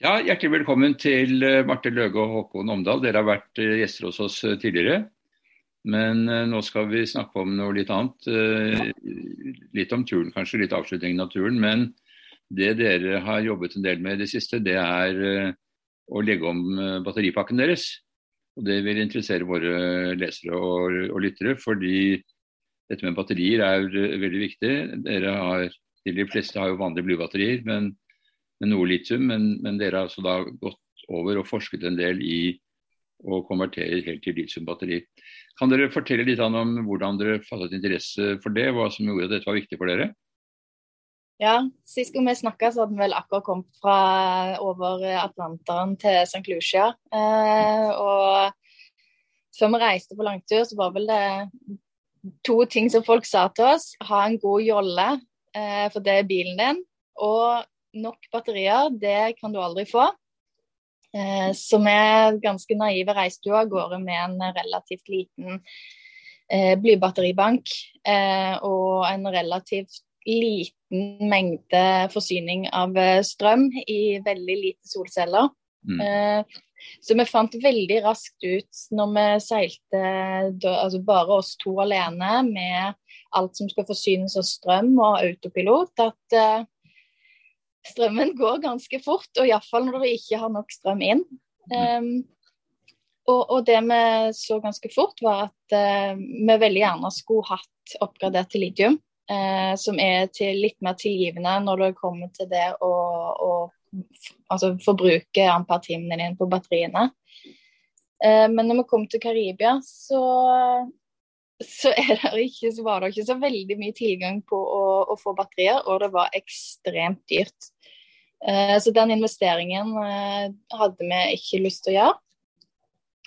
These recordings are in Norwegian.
Ja, Hjertelig velkommen til eh, Marte Løge og Håkon Omdal. Dere har vært eh, gjester hos oss eh, tidligere. Men nå skal vi snakke om noe litt annet. Litt om turen, kanskje. Litt avslutningen av turen. Men det dere har jobbet en del med i det siste, det er å legge om batteripakken deres. Og Det vil interessere våre lesere og, og lyttere, fordi dette med batterier er veldig viktig. Har, de fleste har jo vanlige blybatterier, men med noe litium, men, men, dere har altså da gått over og forsket en del i å konvertere helt til litiumbatteri. Kan dere fortelle litt om hvordan dere fattet interesse for det, hva som gjorde at dette var viktig for dere? Ja, Sist gang vi snakka, hadde vi vel akkurat kommet fra over Atlanteren til St. Lucia. Eh, og før vi reiste på langtur, så var vel det to ting som folk sa til oss. Ha en god jolle, eh, for det er bilen din. Og nok batterier, det kan du aldri få. Eh, så vi ganske naive reiste jo av gårde med en relativt liten eh, blybatteribank eh, og en relativt liten mengde forsyning av eh, strøm i veldig lite solceller. Mm. Eh, så vi fant veldig raskt ut når vi seilte altså bare oss to alene med alt som skal forsynes av strøm og autopilot, at eh, strømmen går ganske fort, og iallfall når dere ikke har nok strøm inn. Um, og, og, det vi så ganske fort, var at uh, vi veldig gjerne skulle hatt oppgradert til litium. Uh, som er til litt mer tilgivende når det kommer til det å, å altså forbruke ampertimene dine på batteriene. Uh, men når vi kom til Karibia, så så, ikke, så, var det ikke så veldig mye tilgang på å, å få batterier, og det var ekstremt dyrt. Eh, så den investeringen eh, hadde vi ikke lyst til å gjøre.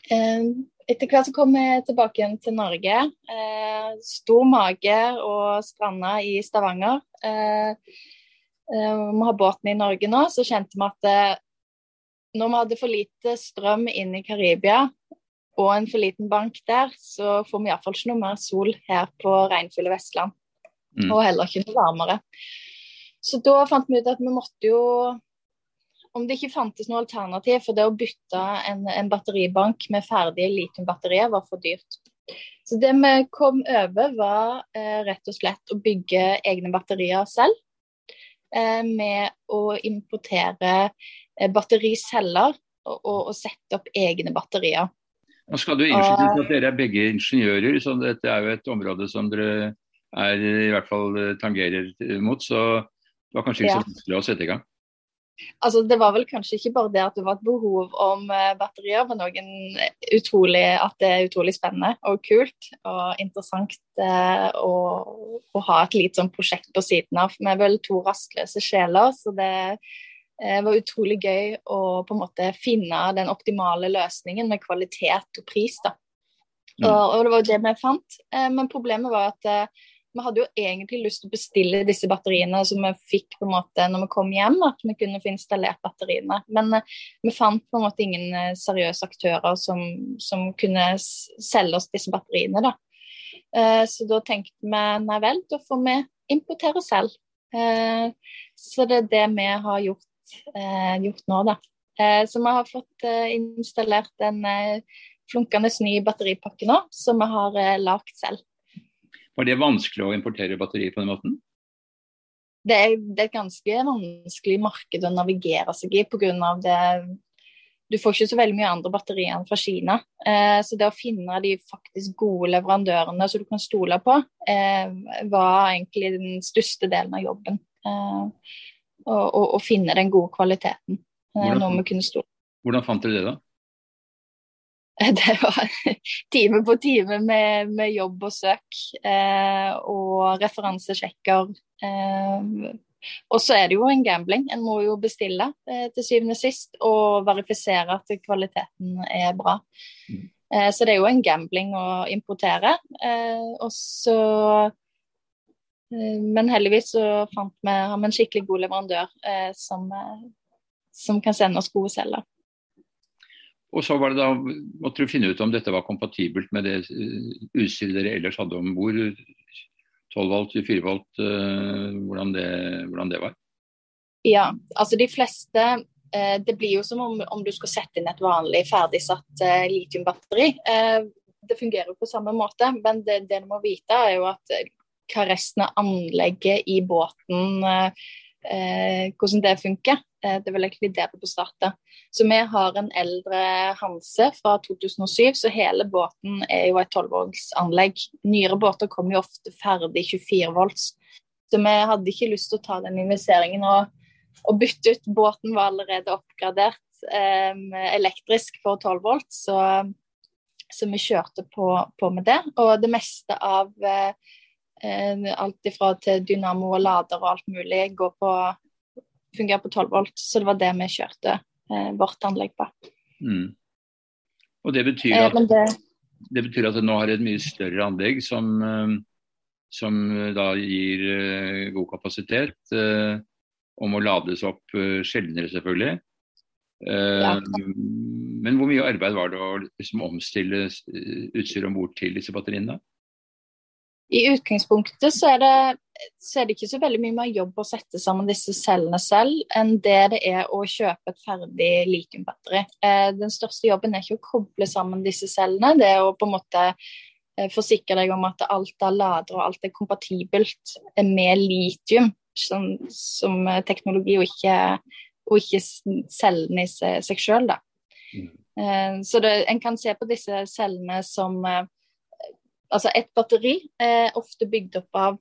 Eh, etter hvert så kom vi tilbake igjen til Norge. Stor mage og stranda i Stavanger. Vi har båten i Norge nå, så kjente vi at når vi hadde for lite strøm inn i Karibia, og en for liten bank der, så får vi iallfall ikke noe mer sol her på regnfulle Vestland. Mm. Og heller ikke noe varmere. Så da fant vi ut at vi måtte jo Om det ikke fantes noe alternativ, for det å bytte en, en batteribank med ferdige litiumbatterier var for dyrt. Så det vi kom over, var eh, rett og slett å bygge egne batterier selv. Eh, med å importere eh, battericeller og, og, og sette opp egne batterier. Nå skal du innskylde at dere er begge ingeniører, så dette er jo et område som dere er, i hvert fall eh, tangerer mot. Så det var kanskje ikke så vanskelig å sette i gang? Altså, Det var vel kanskje ikke bare det at det var et behov om uh, batterier, men òg at det er utrolig spennende og kult og interessant uh, å, å, ha et lite sånn prosjekt på siden av. Vi er vel to rastløse sjeler, så det det eh, var utrolig gøy å på en måte finne den optimale løsningen med kvalitet og pris. da. Mm. Og, det var jo det vi fant. Eh, men problemet var at eh, vi hadde jo egentlig lyst til å bestille disse batteriene som vi fikk på en måte når vi kom hjem, at vi kunne få installert batteriene. Men vi fant på en måte ingen seriøse aktører som, som kunne selge oss disse batteriene. da. Så da tenkte vi nei vel, da får vi importere selv. Så det er det vi har gjort gjort nå, da. Eh, så vi har fått eh, installert en eh, flunkende ny batteripakke nå, som vi har eh, lagd selv. Var det vanskelig å importere batterier på den måten? Det er, det er et ganske vanskelig marked å navigere seg i pga. det du får ikke så veldig mye andre batterier enn fra Kina. Eh, så det å finne de faktisk gode leverandørene som du kan stole på, eh, var egentlig den største delen av jobben. Eh, og, og, og finne den gode kvaliteten. Eh, hvordan, noe vi kunne stole Hvordan fant dere det, da? Det var time på time med, med jobb og søk eh, og referansesjekker. Eh, og så er det jo en gambling. En må jo bestille eh, til syvende og sist og verifisere at kvaliteten er bra. Mm. Eh, så det er jo en gambling å importere. Eh, og så men heldigvis så fant vi, vi en skikkelig god leverandør eh, som, eh, som, kan sende oss gode celler. Og så var det da, måtte du finne ut om dette var kompatibelt med det eh, utstyret dere ellers hadde om bord. 12 volt, 24 volt, hvordan, det, hvordan, det, var? Ja, altså de fleste Eh, det blir jo som om, om, du skal sette inn et vanlig ferdigsatt eh, litiumbatteri. Eh, det fungerer jo på samme måte, men det, det, du må vite, er jo at eh, hva resten av anlegget i båten eh, Hvordan det funker. Eh, det vil egentlig det på startet. Så vi har en eldre Hanse fra 2007, så hele båten er jo et 12-voltsanlegg. Nyere båter kommer jo ofte ferdig 24 volts. Så vi hadde ikke lyst til å ta den investeringen og, og bytte ut. Båten var allerede oppgradert eh, elektrisk for 12 volt, så, så vi kjørte på, på, med det. Og det meste av eh, alt ifra til dynamo og lader og alt mulig går på fungerer på 12 volt. Så det var det vi kjørte eh, vårt anlegg på. Mm. Og det betyr, eh, at, eh, det, det betyr at det nå har et mye større anlegg som eh, som eh, da gir uh, god kapasitet. Uh, og må lades opp uh, sjeldnere, selvfølgelig. Ja. Men hvor mye arbeid var det å liksom, omstille utstyr om bord til disse batteriene? I utgangspunktet så er, det, så er, det, ikke så veldig mye mer jobb å sette sammen disse cellene selv, enn det det er å kjøpe et ferdig litiumbatteri. Den største jobben er ikke å koble sammen disse cellene, det er å på en måte Eh, forsikre deg om at alt av lader og alt er kompatibelt med litium som, som teknologi, og ikke, og ikke cellene i seg, seg sjøl. Mm. Eh, så det, en kan se på disse cellene som eh, Altså et batteri er ofte bygd opp av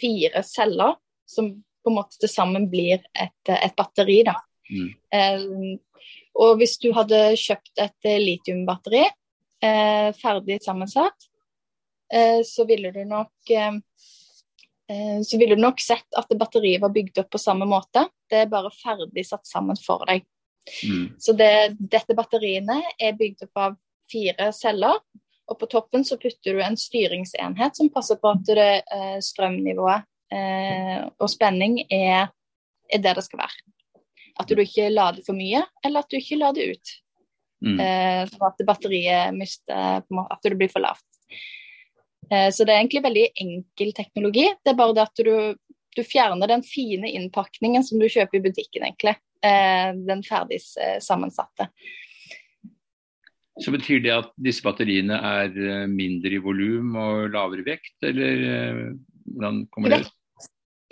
fire celler, som på en måte til sammen blir et, et batteri. da. Mm. Eh, og hvis du hadde kjøpt et litiumbatteri eh, ferdig sammensatt, Eh, så ville du nok eh, eh, så ville du nok sett at batteriet var bygd opp på samme måte. Det er bare ferdig satt sammen for deg. Mm. Så det, dette batteriene er bygd opp av fire celler. Og på toppen så putter du en styringsenhet som passer på at det, eh, strømnivået eh, og spenning er, er, det det skal være. At du ikke lader for mye, eller at du ikke lader ut. Mm. Eh, sånn at batteriet mister At det blir for lavt. Så det er egentlig veldig enkel teknologi. Det er bare det at du, du fjerner den fine innpakningen som du kjøper i butikken, egentlig. Den ferdig sammensatte. Så Betyr det at disse batteriene er mindre i volum og lavere vekt, eller hvordan kommer det ut?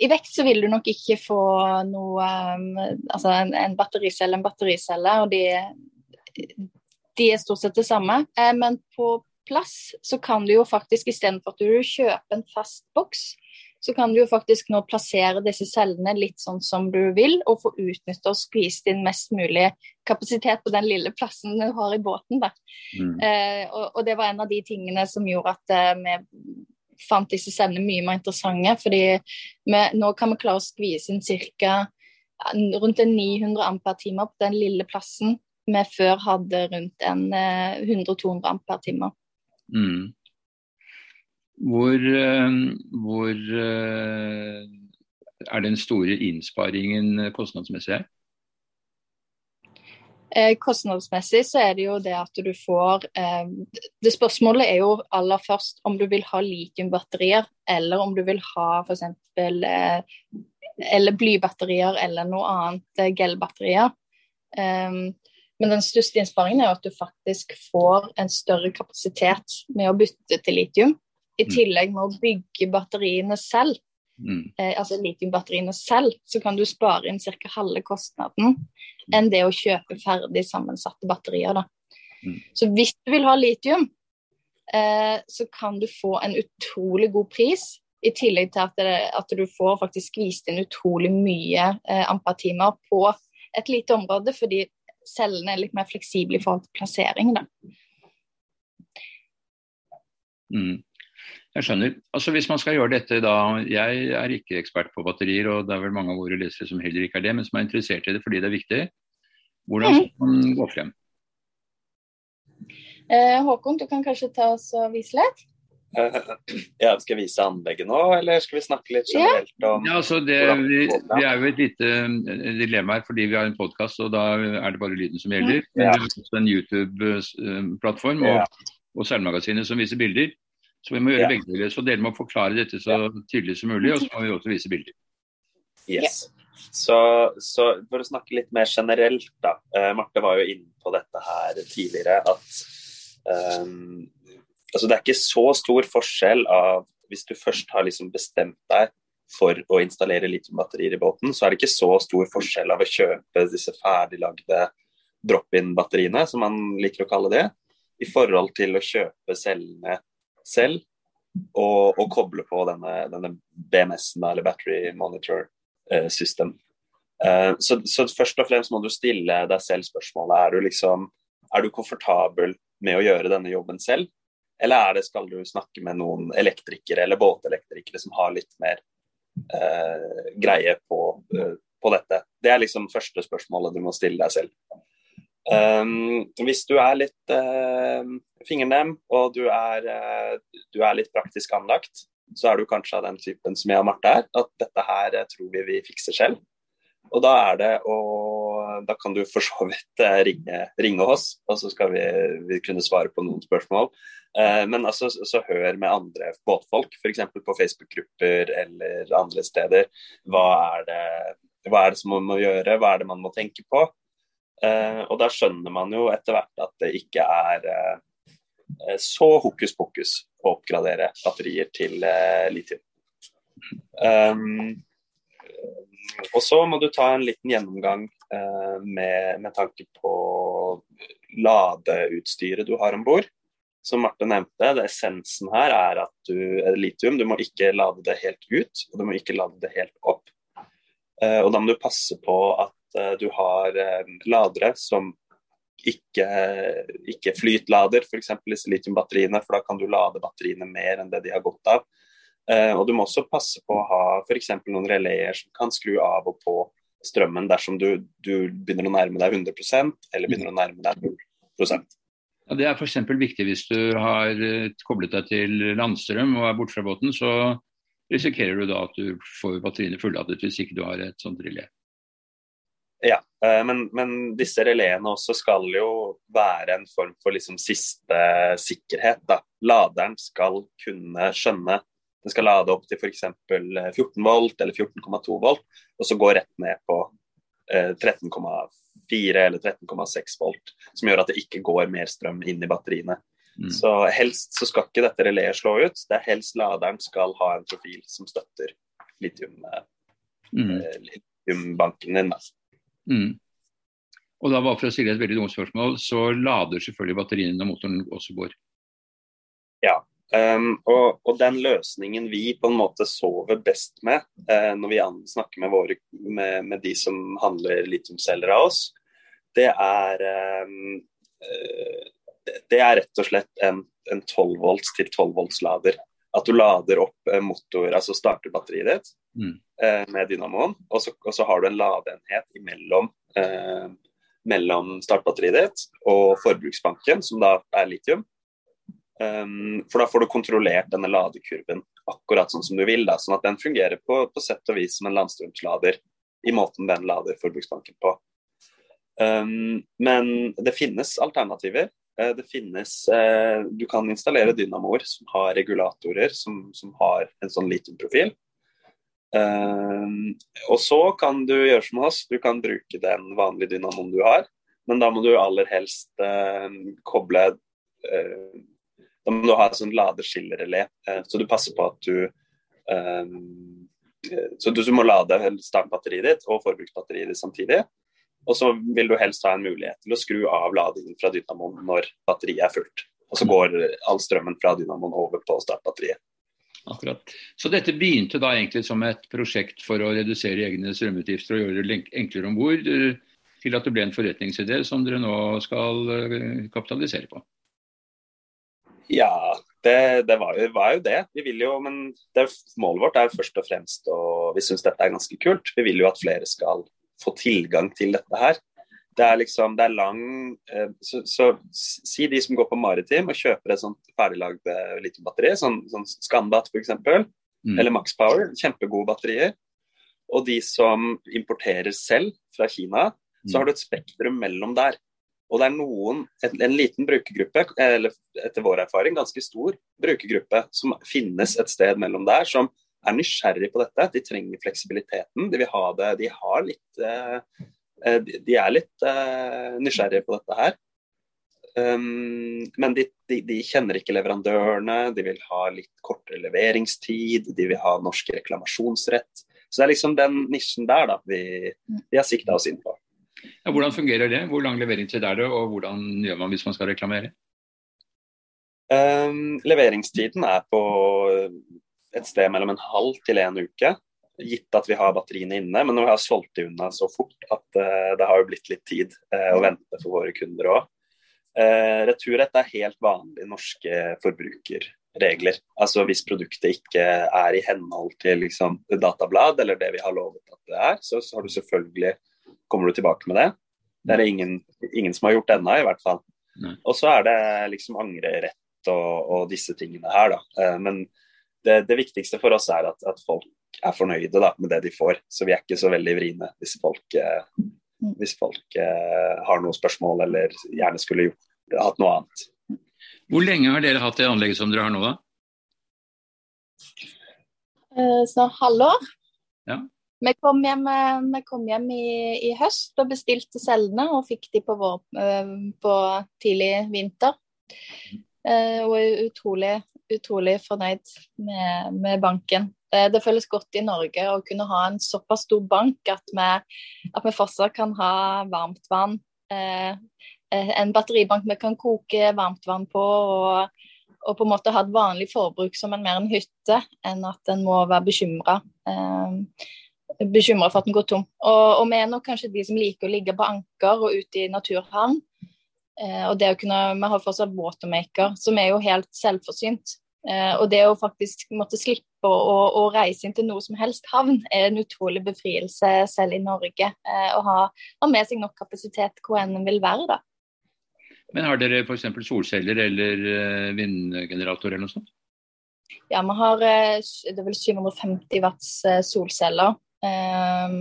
I vekt så vil du nok ikke få noe Altså en, en battericelle, en battericelle, og de, de er stort sett det samme. Men på plass, så kan du jo faktisk istedenfor at du kjøper en fast boks, så kan du jo faktisk nå plassere disse cellene litt sånn som du vil, og få utnytte og skvist inn mest mulig kapasitet på den lille plassen du har i båten. Mm. Eh, og, og, det var en av de tingene som gjorde at eh, vi fant disse cellene mye mer interessante. fordi vi, nå kan vi klare å skvise inn ca. rundt 900 ampere-timer på den lille plassen vi før hadde rundt eh, 100-200 ampere-timer. Mm. Hvor, eh, hvor eh, er den store innsparingen kostnadsmessig? Eh, kostnadsmessig så er det jo det at du får Det spørsmålet er jo aller først om du vil ha litiumbatterier, eller om du vil ha f.eks. Eller blybatterier eller noe annet gelbatterier. Men den største innsparingen er jo at du faktisk får en større kapasitet med å bytte til litium. I mm. tillegg med å bygge batteriene selv, mm. eh, altså litiumbatteriene selv, så kan du spare inn ca. halve kostnaden enn det å kjøpe ferdig sammensatte batterier. Da. Mm. Så hvis du vil ha litium, eh, så kan du få en utrolig god pris. I tillegg til at, det, at du får faktisk vist inn utrolig mye eh, ampertimer på et lite område, fordi cellene er litt mer fleksible i forhold til plassering. Da. Mm. Jeg skjønner. Altså Hvis man skal gjøre dette da Jeg er ikke ekspert på batterier, og det er vel mange av våre lesere som heller ikke er det, men som er interessert i det fordi det er viktig. Hvordan skal man gå frem? Eh, Håkon, du kan kanskje ta oss og vise litt? Ja, skal jeg vise anlegget nå, eller skal vi snakke litt generelt om ja, altså det, vi, vi, er jo et lite eh, dilemma her fordi vi har en podkast, og da er det bare lyden som gjelder. Men ja. vi har også en YouTube-plattform og, ja. og Seilmagasinet som viser bilder. Så vi må gjøre ja. begge deler. Så dere må forklare dette så tydelig som mulig, og så må vi også vise bilder. Yes. Så, så, for å snakke litt mer generelt, da. Eh, Marte var jo inne på dette her tidligere, at um, altså det er ikke så stor forskjell av hvis du først har liksom bestemt deg for å installere litiumbatterier i båten, så er det ikke så stor forskjell av å kjøpe disse ferdiglagde drop-in-batteriene, som man liker å kalle det, i forhold til å kjøpe cellene selv og, og koble på denne, denne BMS-en, eller Battery Monitor eh, System. Eh, så, så, først og fremst må du stille deg selv spørsmålet er du liksom, er du komfortabel med å gjøre denne jobben selv, eller er det, skal du snakke med noen elektrikere eller båtelektrikere som har litt mer eh, greie på, uh, på, dette? Det er liksom første spørsmålet du må stille deg selv. Um, hvis du er litt uh, fingernem og du er, uh, du er, litt praktisk anlagt, så er du kanskje av den typen som jeg og Marte er, at dette her tror vi vi fikser selv. Og da er det å Da kan du for så vidt ringe, ringe oss, og så skal vi, vi kunne svare på noen spørsmål. Uh, men altså, så hør med andre båtfolk, f.eks. på Facebook-grupper eller andre steder. Hva er, det, hva er det som man må gjøre, hva er det man må tenke på? Eh, og da skjønner man jo etter hvert at det ikke er eh, så hokus pokus å oppgradere batterier til litium. Um, og så må du ta en liten gjennomgang med, med tanke på ladeutstyret du har om bord som Marte nevnte, det essensen her er at du litium, du må ikke lade det helt ut, og du må ikke lade det helt opp. Eh, og da må du passe på at eh, du har eh, ladere som ikke, ikke flytlader, f.eks. disse litiumbatteriene, for da kan du lade batteriene mer enn det de har godt av. Og du må også passe på å ha f.eks. noen releer som kan skru av og på strømmen dersom du, du begynner å nærme deg 100% eller begynner å nærme deg 0 ja, Det er f.eks. viktig hvis du har eh, koblet deg til landstrøm og er borte fra båten. Så risikerer du da at du får batteriene fulladet hvis ikke du har et sånt relé. Ja, eh, men, men, disse reléene også skal jo være en form for liksom siste sikkerhet. Da. Laderen skal kunne skjønne Den skal lade opp til f.eks. 14 volt eller 14,2 volt, og så gå rett ned på 13,4 eh, 13,4 eller 13,6 volt, som gjør at det ikke går mer strøm inn i batteriene. Mm. Så helst så skal ikke dette reléet slå ut. Det er helst laderen skal ha en profil som støtter litium, mm. eh, litiumbanken din. Mm. Og da bare for å stille et veldig dumt spørsmål, så lader selvfølgelig batteriene når motoren også går? Ja. Um, og, og, den løsningen vi på en måte sover best med uh, når vi snakker med, våre, med, med de som handler litiumceller av oss, det er um, det er rett og slett en, en 12 volts til 12 volts lader. At du lader opp motor, altså starter batteriet ditt mm. Uh, med dynamoen, og så, og så, har du en ladeenhet imellom eh, mellom startbatteriet ditt og forbruksbanken, som da er litium. Um, for da får du kontrollert denne ladekurven akkurat sånn som du vil. Da, sånn at den fungerer på, på sett og vis som en landstrømslader i måten den lader forbruksbanken på. Um, men det finnes alternativer. Det finnes eh, Du kan installere dynamoer som har regulatorer som, som har en sånn litiumprofil. Um, og så kan du gjøre som oss, du kan bruke den vanlige dynamoen du har. Men da må du aller helst uh, koble da må du ha et sånt ladeskillerelé, eh, så du passer på at du um, Så du, må lade startbatteriet ditt og forbruksbatteriet ditt samtidig. Og så vil du helst ha en mulighet til å skru av ladingen fra dynamoen når batteriet er fullt. Og så går all strømmen fra dynamoen over på startbatteriet. Akkurat. Så dette begynte da egentlig som et prosjekt for å redusere egne strømutgifter og gjøre det enklere om bord, til at det ble en forretningsidé som dere nå skal kapitalisere på? Ja, det, det var, jo, var, jo, det. Vi vil jo, men det, målet vårt er først og fremst og vi syns dette er ganske kult. Vi vil jo at flere skal få tilgang til dette her. Det er liksom, det er lang eh, så, så, si de som går på maritim og kjøper et sånt ferdiglagd eh, litiumbatteri, sånn, sånn Scandat f.eks., mm. eller Max Power, kjempegode batterier. Og de som importerer selv fra Kina, så mm. har du et spektrum mellom der. Og det er noen, en, en, liten brukergruppe, eller etter vår erfaring ganske stor brukergruppe, som finnes et sted mellom der, som er nysgjerrig på dette. De trenger fleksibiliteten. De vil ha det De har litt eh De er litt eh, nysgjerrige på dette her. Um, men de, de, de, kjenner ikke leverandørene, de vil ha litt kortere leveringstid, de vil ha norsk reklamasjonsrett. Så det er liksom den nisjen der da, vi, vi har sikta oss inn på. Ja, hvordan fungerer det? Hvor lang leveringstid er det, og hvordan gjør man hvis man skal reklamere? Um, leveringstiden er på et sted mellom en halv til en uke, gitt at vi har batteriene inne. Men nå har solgt de unna så fort at uh, det har jo blitt litt tid uh, å vente for våre kunder òg. Eh, returrett er helt vanlige norske forbrukerregler. Altså Hvis produktet ikke er i henhold til liksom, datablad eller det vi har lovet at det er, så, så har du selvfølgelig kommer du tilbake med det. Det er det ingen, ingen som har gjort ennå, i hvert fall. Og så er det liksom angrerett og, og, disse tingene her, da. Men det, det, viktigste for oss er at, at folk er fornøyde da, med det de får. Så vi er ikke så veldig vriene hvis folk, eh, hvis folk eh, har noen spørsmål eller gjerne skulle gjort, hatt noe annet. Hvor lenge har dere hatt det anlegget som dere har nå, da? Eh, snart halvår. Ja. Vi kom hjem, eh, vi kom hjem i, i, høst og bestilte cellene og fikk de på, vår, eh, på tidlig vinter. Og er utrolig utrolig fornøyd med, med banken. Det, det, føles godt i Norge å kunne ha en såpass stor bank at vi, at vi fortsatt kan ha varmtvann. Eh, eh, en batteribank vi kan koke varmtvann på. og og på en måte ha et vanlig forbruk som en mer en hytte, enn at en må være bekymra. Eh, bekymra for at den går tom. Og, og, vi er nok kanskje de som liker å ligge på anker og ute i naturhavn. Eh, og det å kunne, Vi har fortsatt watermaker, som er jo helt selvforsynt. Eh, og det å faktisk måtte slippe å, å, reise inn til noe som helst havn, er en utrolig befrielse selv i Norge. Eh, å ha, ha, med seg nok kapasitet hvor enn en vil være, da. Men har dere f.eks. solceller eller uh, vindgenerator eller noe sånt? Ja, vi har det er vel 750 watts solceller eh,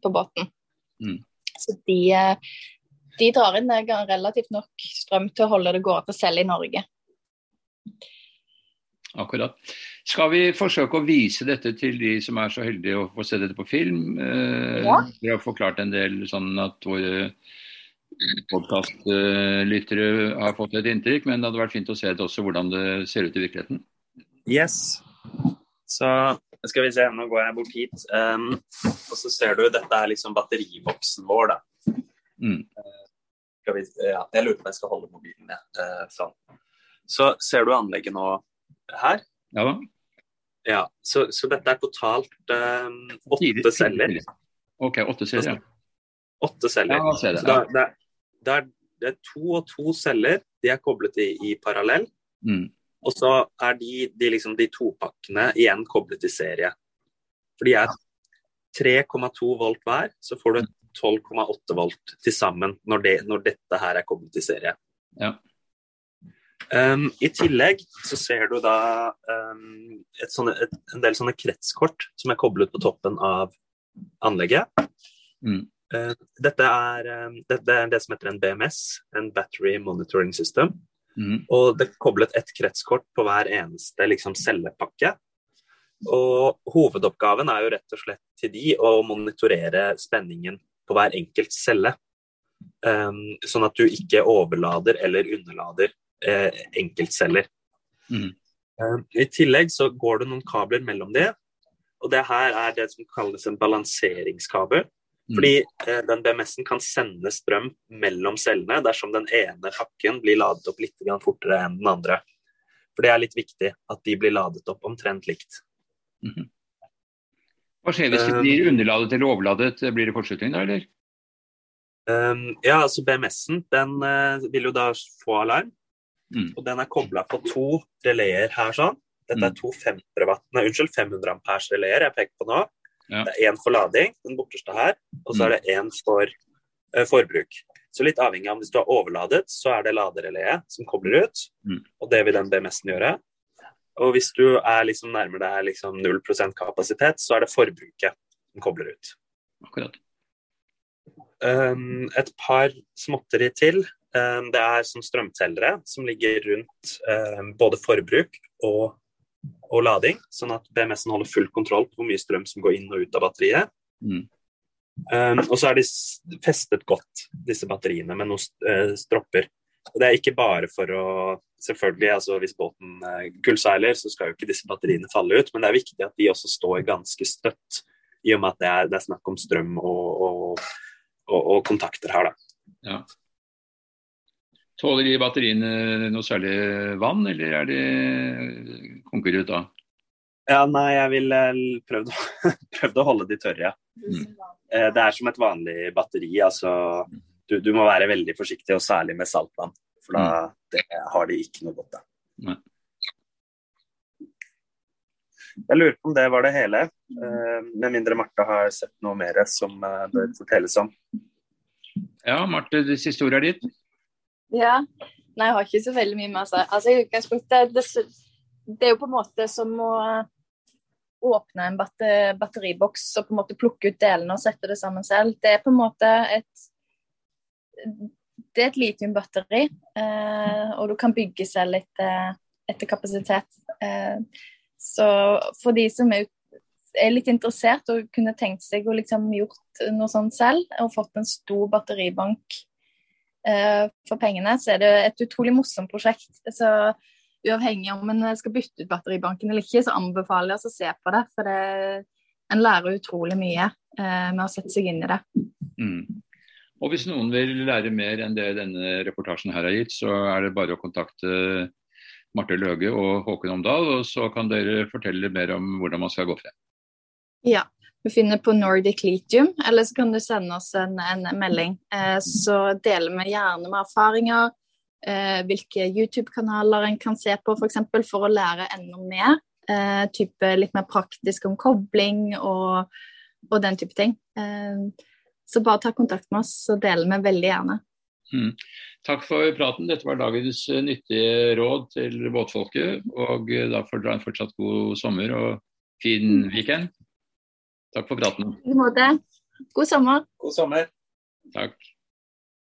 på båten. Mm. Så de, de, drar inn relativt nok strøm til å holde det gående selv i Norge. Akkurat. Skal vi forsøke å vise dette til de som er så heldige å få se dette på film? Eh, ja. Dere har forklart en del sånn at våre podkastlyttere har fått et inntrykk, men det hadde vært fint å se det også hvordan det ser ut i virkeligheten. Yes. Så skal vi se, nå går jeg bort hit. Um, og så ser du, dette er liksom batteriboksen vår, da. Mm. Uh, vi, ja, jeg lurer på om jeg skal holde mobilen ned. Uh, sånn. Så ser du anlegget nå her. Ja da. Ja, så, så dette er totalt um, åtte celler. Ok, åtte celler. Åtte celler. Ja, det, ja. det, det, er, det, er, to og to celler. De er koblet i, i parallell. Mm. Og så er de, de, liksom, de to pakkene igjen koblet i serie. For de er 3,2 volt hver, så får du 12,8 volt til sammen når, det, når, dette her er koblet i serie. Ja. Um, I tillegg så ser du da um, et sånne, et, en del sånne kretskort som er koblet på toppen av anlegget. Mm. Uh, dette er, um, det, det, er det som heter en BMS, en Battery Monitoring System. Mm. Og det er koblet ett kretskort på hver eneste liksom, cellepakke. Og hovedoppgaven er jo rett og slett til de å monitorere spenningen på hver enkelt celle. Sånn at du ikke overlader eller underlader eh, enkeltceller. Mm. Eh, I tillegg så går det noen kabler mellom det, og det her er det som kalles en balanseringskabel. Mm. Fordi eh, den BMS-en kan sende strøm mellom cellene dersom den ene pakken blir ladet opp litt fortere enn den andre. For det er litt viktig at de blir ladet opp omtrent likt. Mm. Hva skjer hvis de eh, blir underladet eller overladet? Blir det kortslutning da, eller? Um, ja, altså BMS-en den uh, vil jo da få alarm. Mm. Og den er kobla på to releer her sånn. Dette er mm. to 500 watt, nei, unnskyld, 500 ampers releer jeg peker på nå. Ja. Det er én for lading, den borteste her, og så er det én for uh, forbruk. Så litt avhengig av om hvis du har overladet, så er det laderelayet som kobler ut. Mm. Og det vil den BMS-en gjøre. Og hvis du er liksom nærmer deg liksom 0% kapasitet, så er det forbruket som kobler ut. Akkurat. Um, et par småtteri til. Ehm, det er sånn strømtellere som ligger rundt ehm, både forbruk og og lading, sånn at BMS-en holder full kontroll på hvor mye strøm som går inn og ut av batteriet. Mm. Um, og så er de festet godt, disse batteriene, med noen uh, stropper. Og Det er ikke bare for å Selvfølgelig, altså hvis båten uh, gullseiler, så skal jo ikke disse batteriene falle ut, men det er viktig at de også står ganske støtt, i og med at det er, det er snakk om strøm og, og, og, og kontakter her, da. Ja. Tåler de batteriene noe særlig vann, eller er de konker da? Ja, nei, jeg ville prøvd, prøvd å holde de tørre. Mm. Det er som et vanlig batteri. altså du, du, må være veldig forsiktig, og særlig med saltvann. For da mm. det, har de ikke noe godt av. Jeg lurer på om det var det hele. Uh, med mindre Marte har sett noe mer som bør fortelles om. Ja, Marte, det siste ordet er ditt. Ja. Nei, jeg har ikke så veldig mye mer å si. Altså, i utgangspunktet, det, det, er jo på en måte som å åpne en batter, batteriboks og på en måte plukke ut delene og sette det sammen selv. Det er på en måte et det er et litiumbatteri, eh, og du kan bygge selv etter, etter kapasitet. Eh, så for de som er, er, litt interessert og kunne tenkt seg å liksom gjort noe sånt selv, og fått en stor batteribank for pengene, så er det et utrolig morsomt prosjekt. Så uavhengig om en skal bytte ut batteribanken eller ikke, så anbefaler jeg oss å se på det. For det, en lærer utrolig mye eh, med å sette seg inn i det. Mm. Og Hvis noen vil lære mer enn det denne reportasjen her har gitt, så er det bare å kontakte Marte Løge og Håkon Omdal, og så kan dere fortelle mer om hvordan man skal gå frem. Ja, vi finner på Nordic Litium, eller så kan du sende oss en, en melding. Eh, så deler vi gjerne med erfaringer, eh, hvilke YouTube-kanaler en kan se på f.eks. For, for å lære enda mer. Eh, type litt mer praktisk om kobling og, og den type ting. Eh, så bare ta kontakt med oss, så deler vi veldig gjerne. Mm. Takk for praten. Dette var dagens nyttige råd til båtfolket. Og da får dere en fortsatt god sommer og fin weekend. Takk for praten. I måte. God sommer. God sommer. Takk.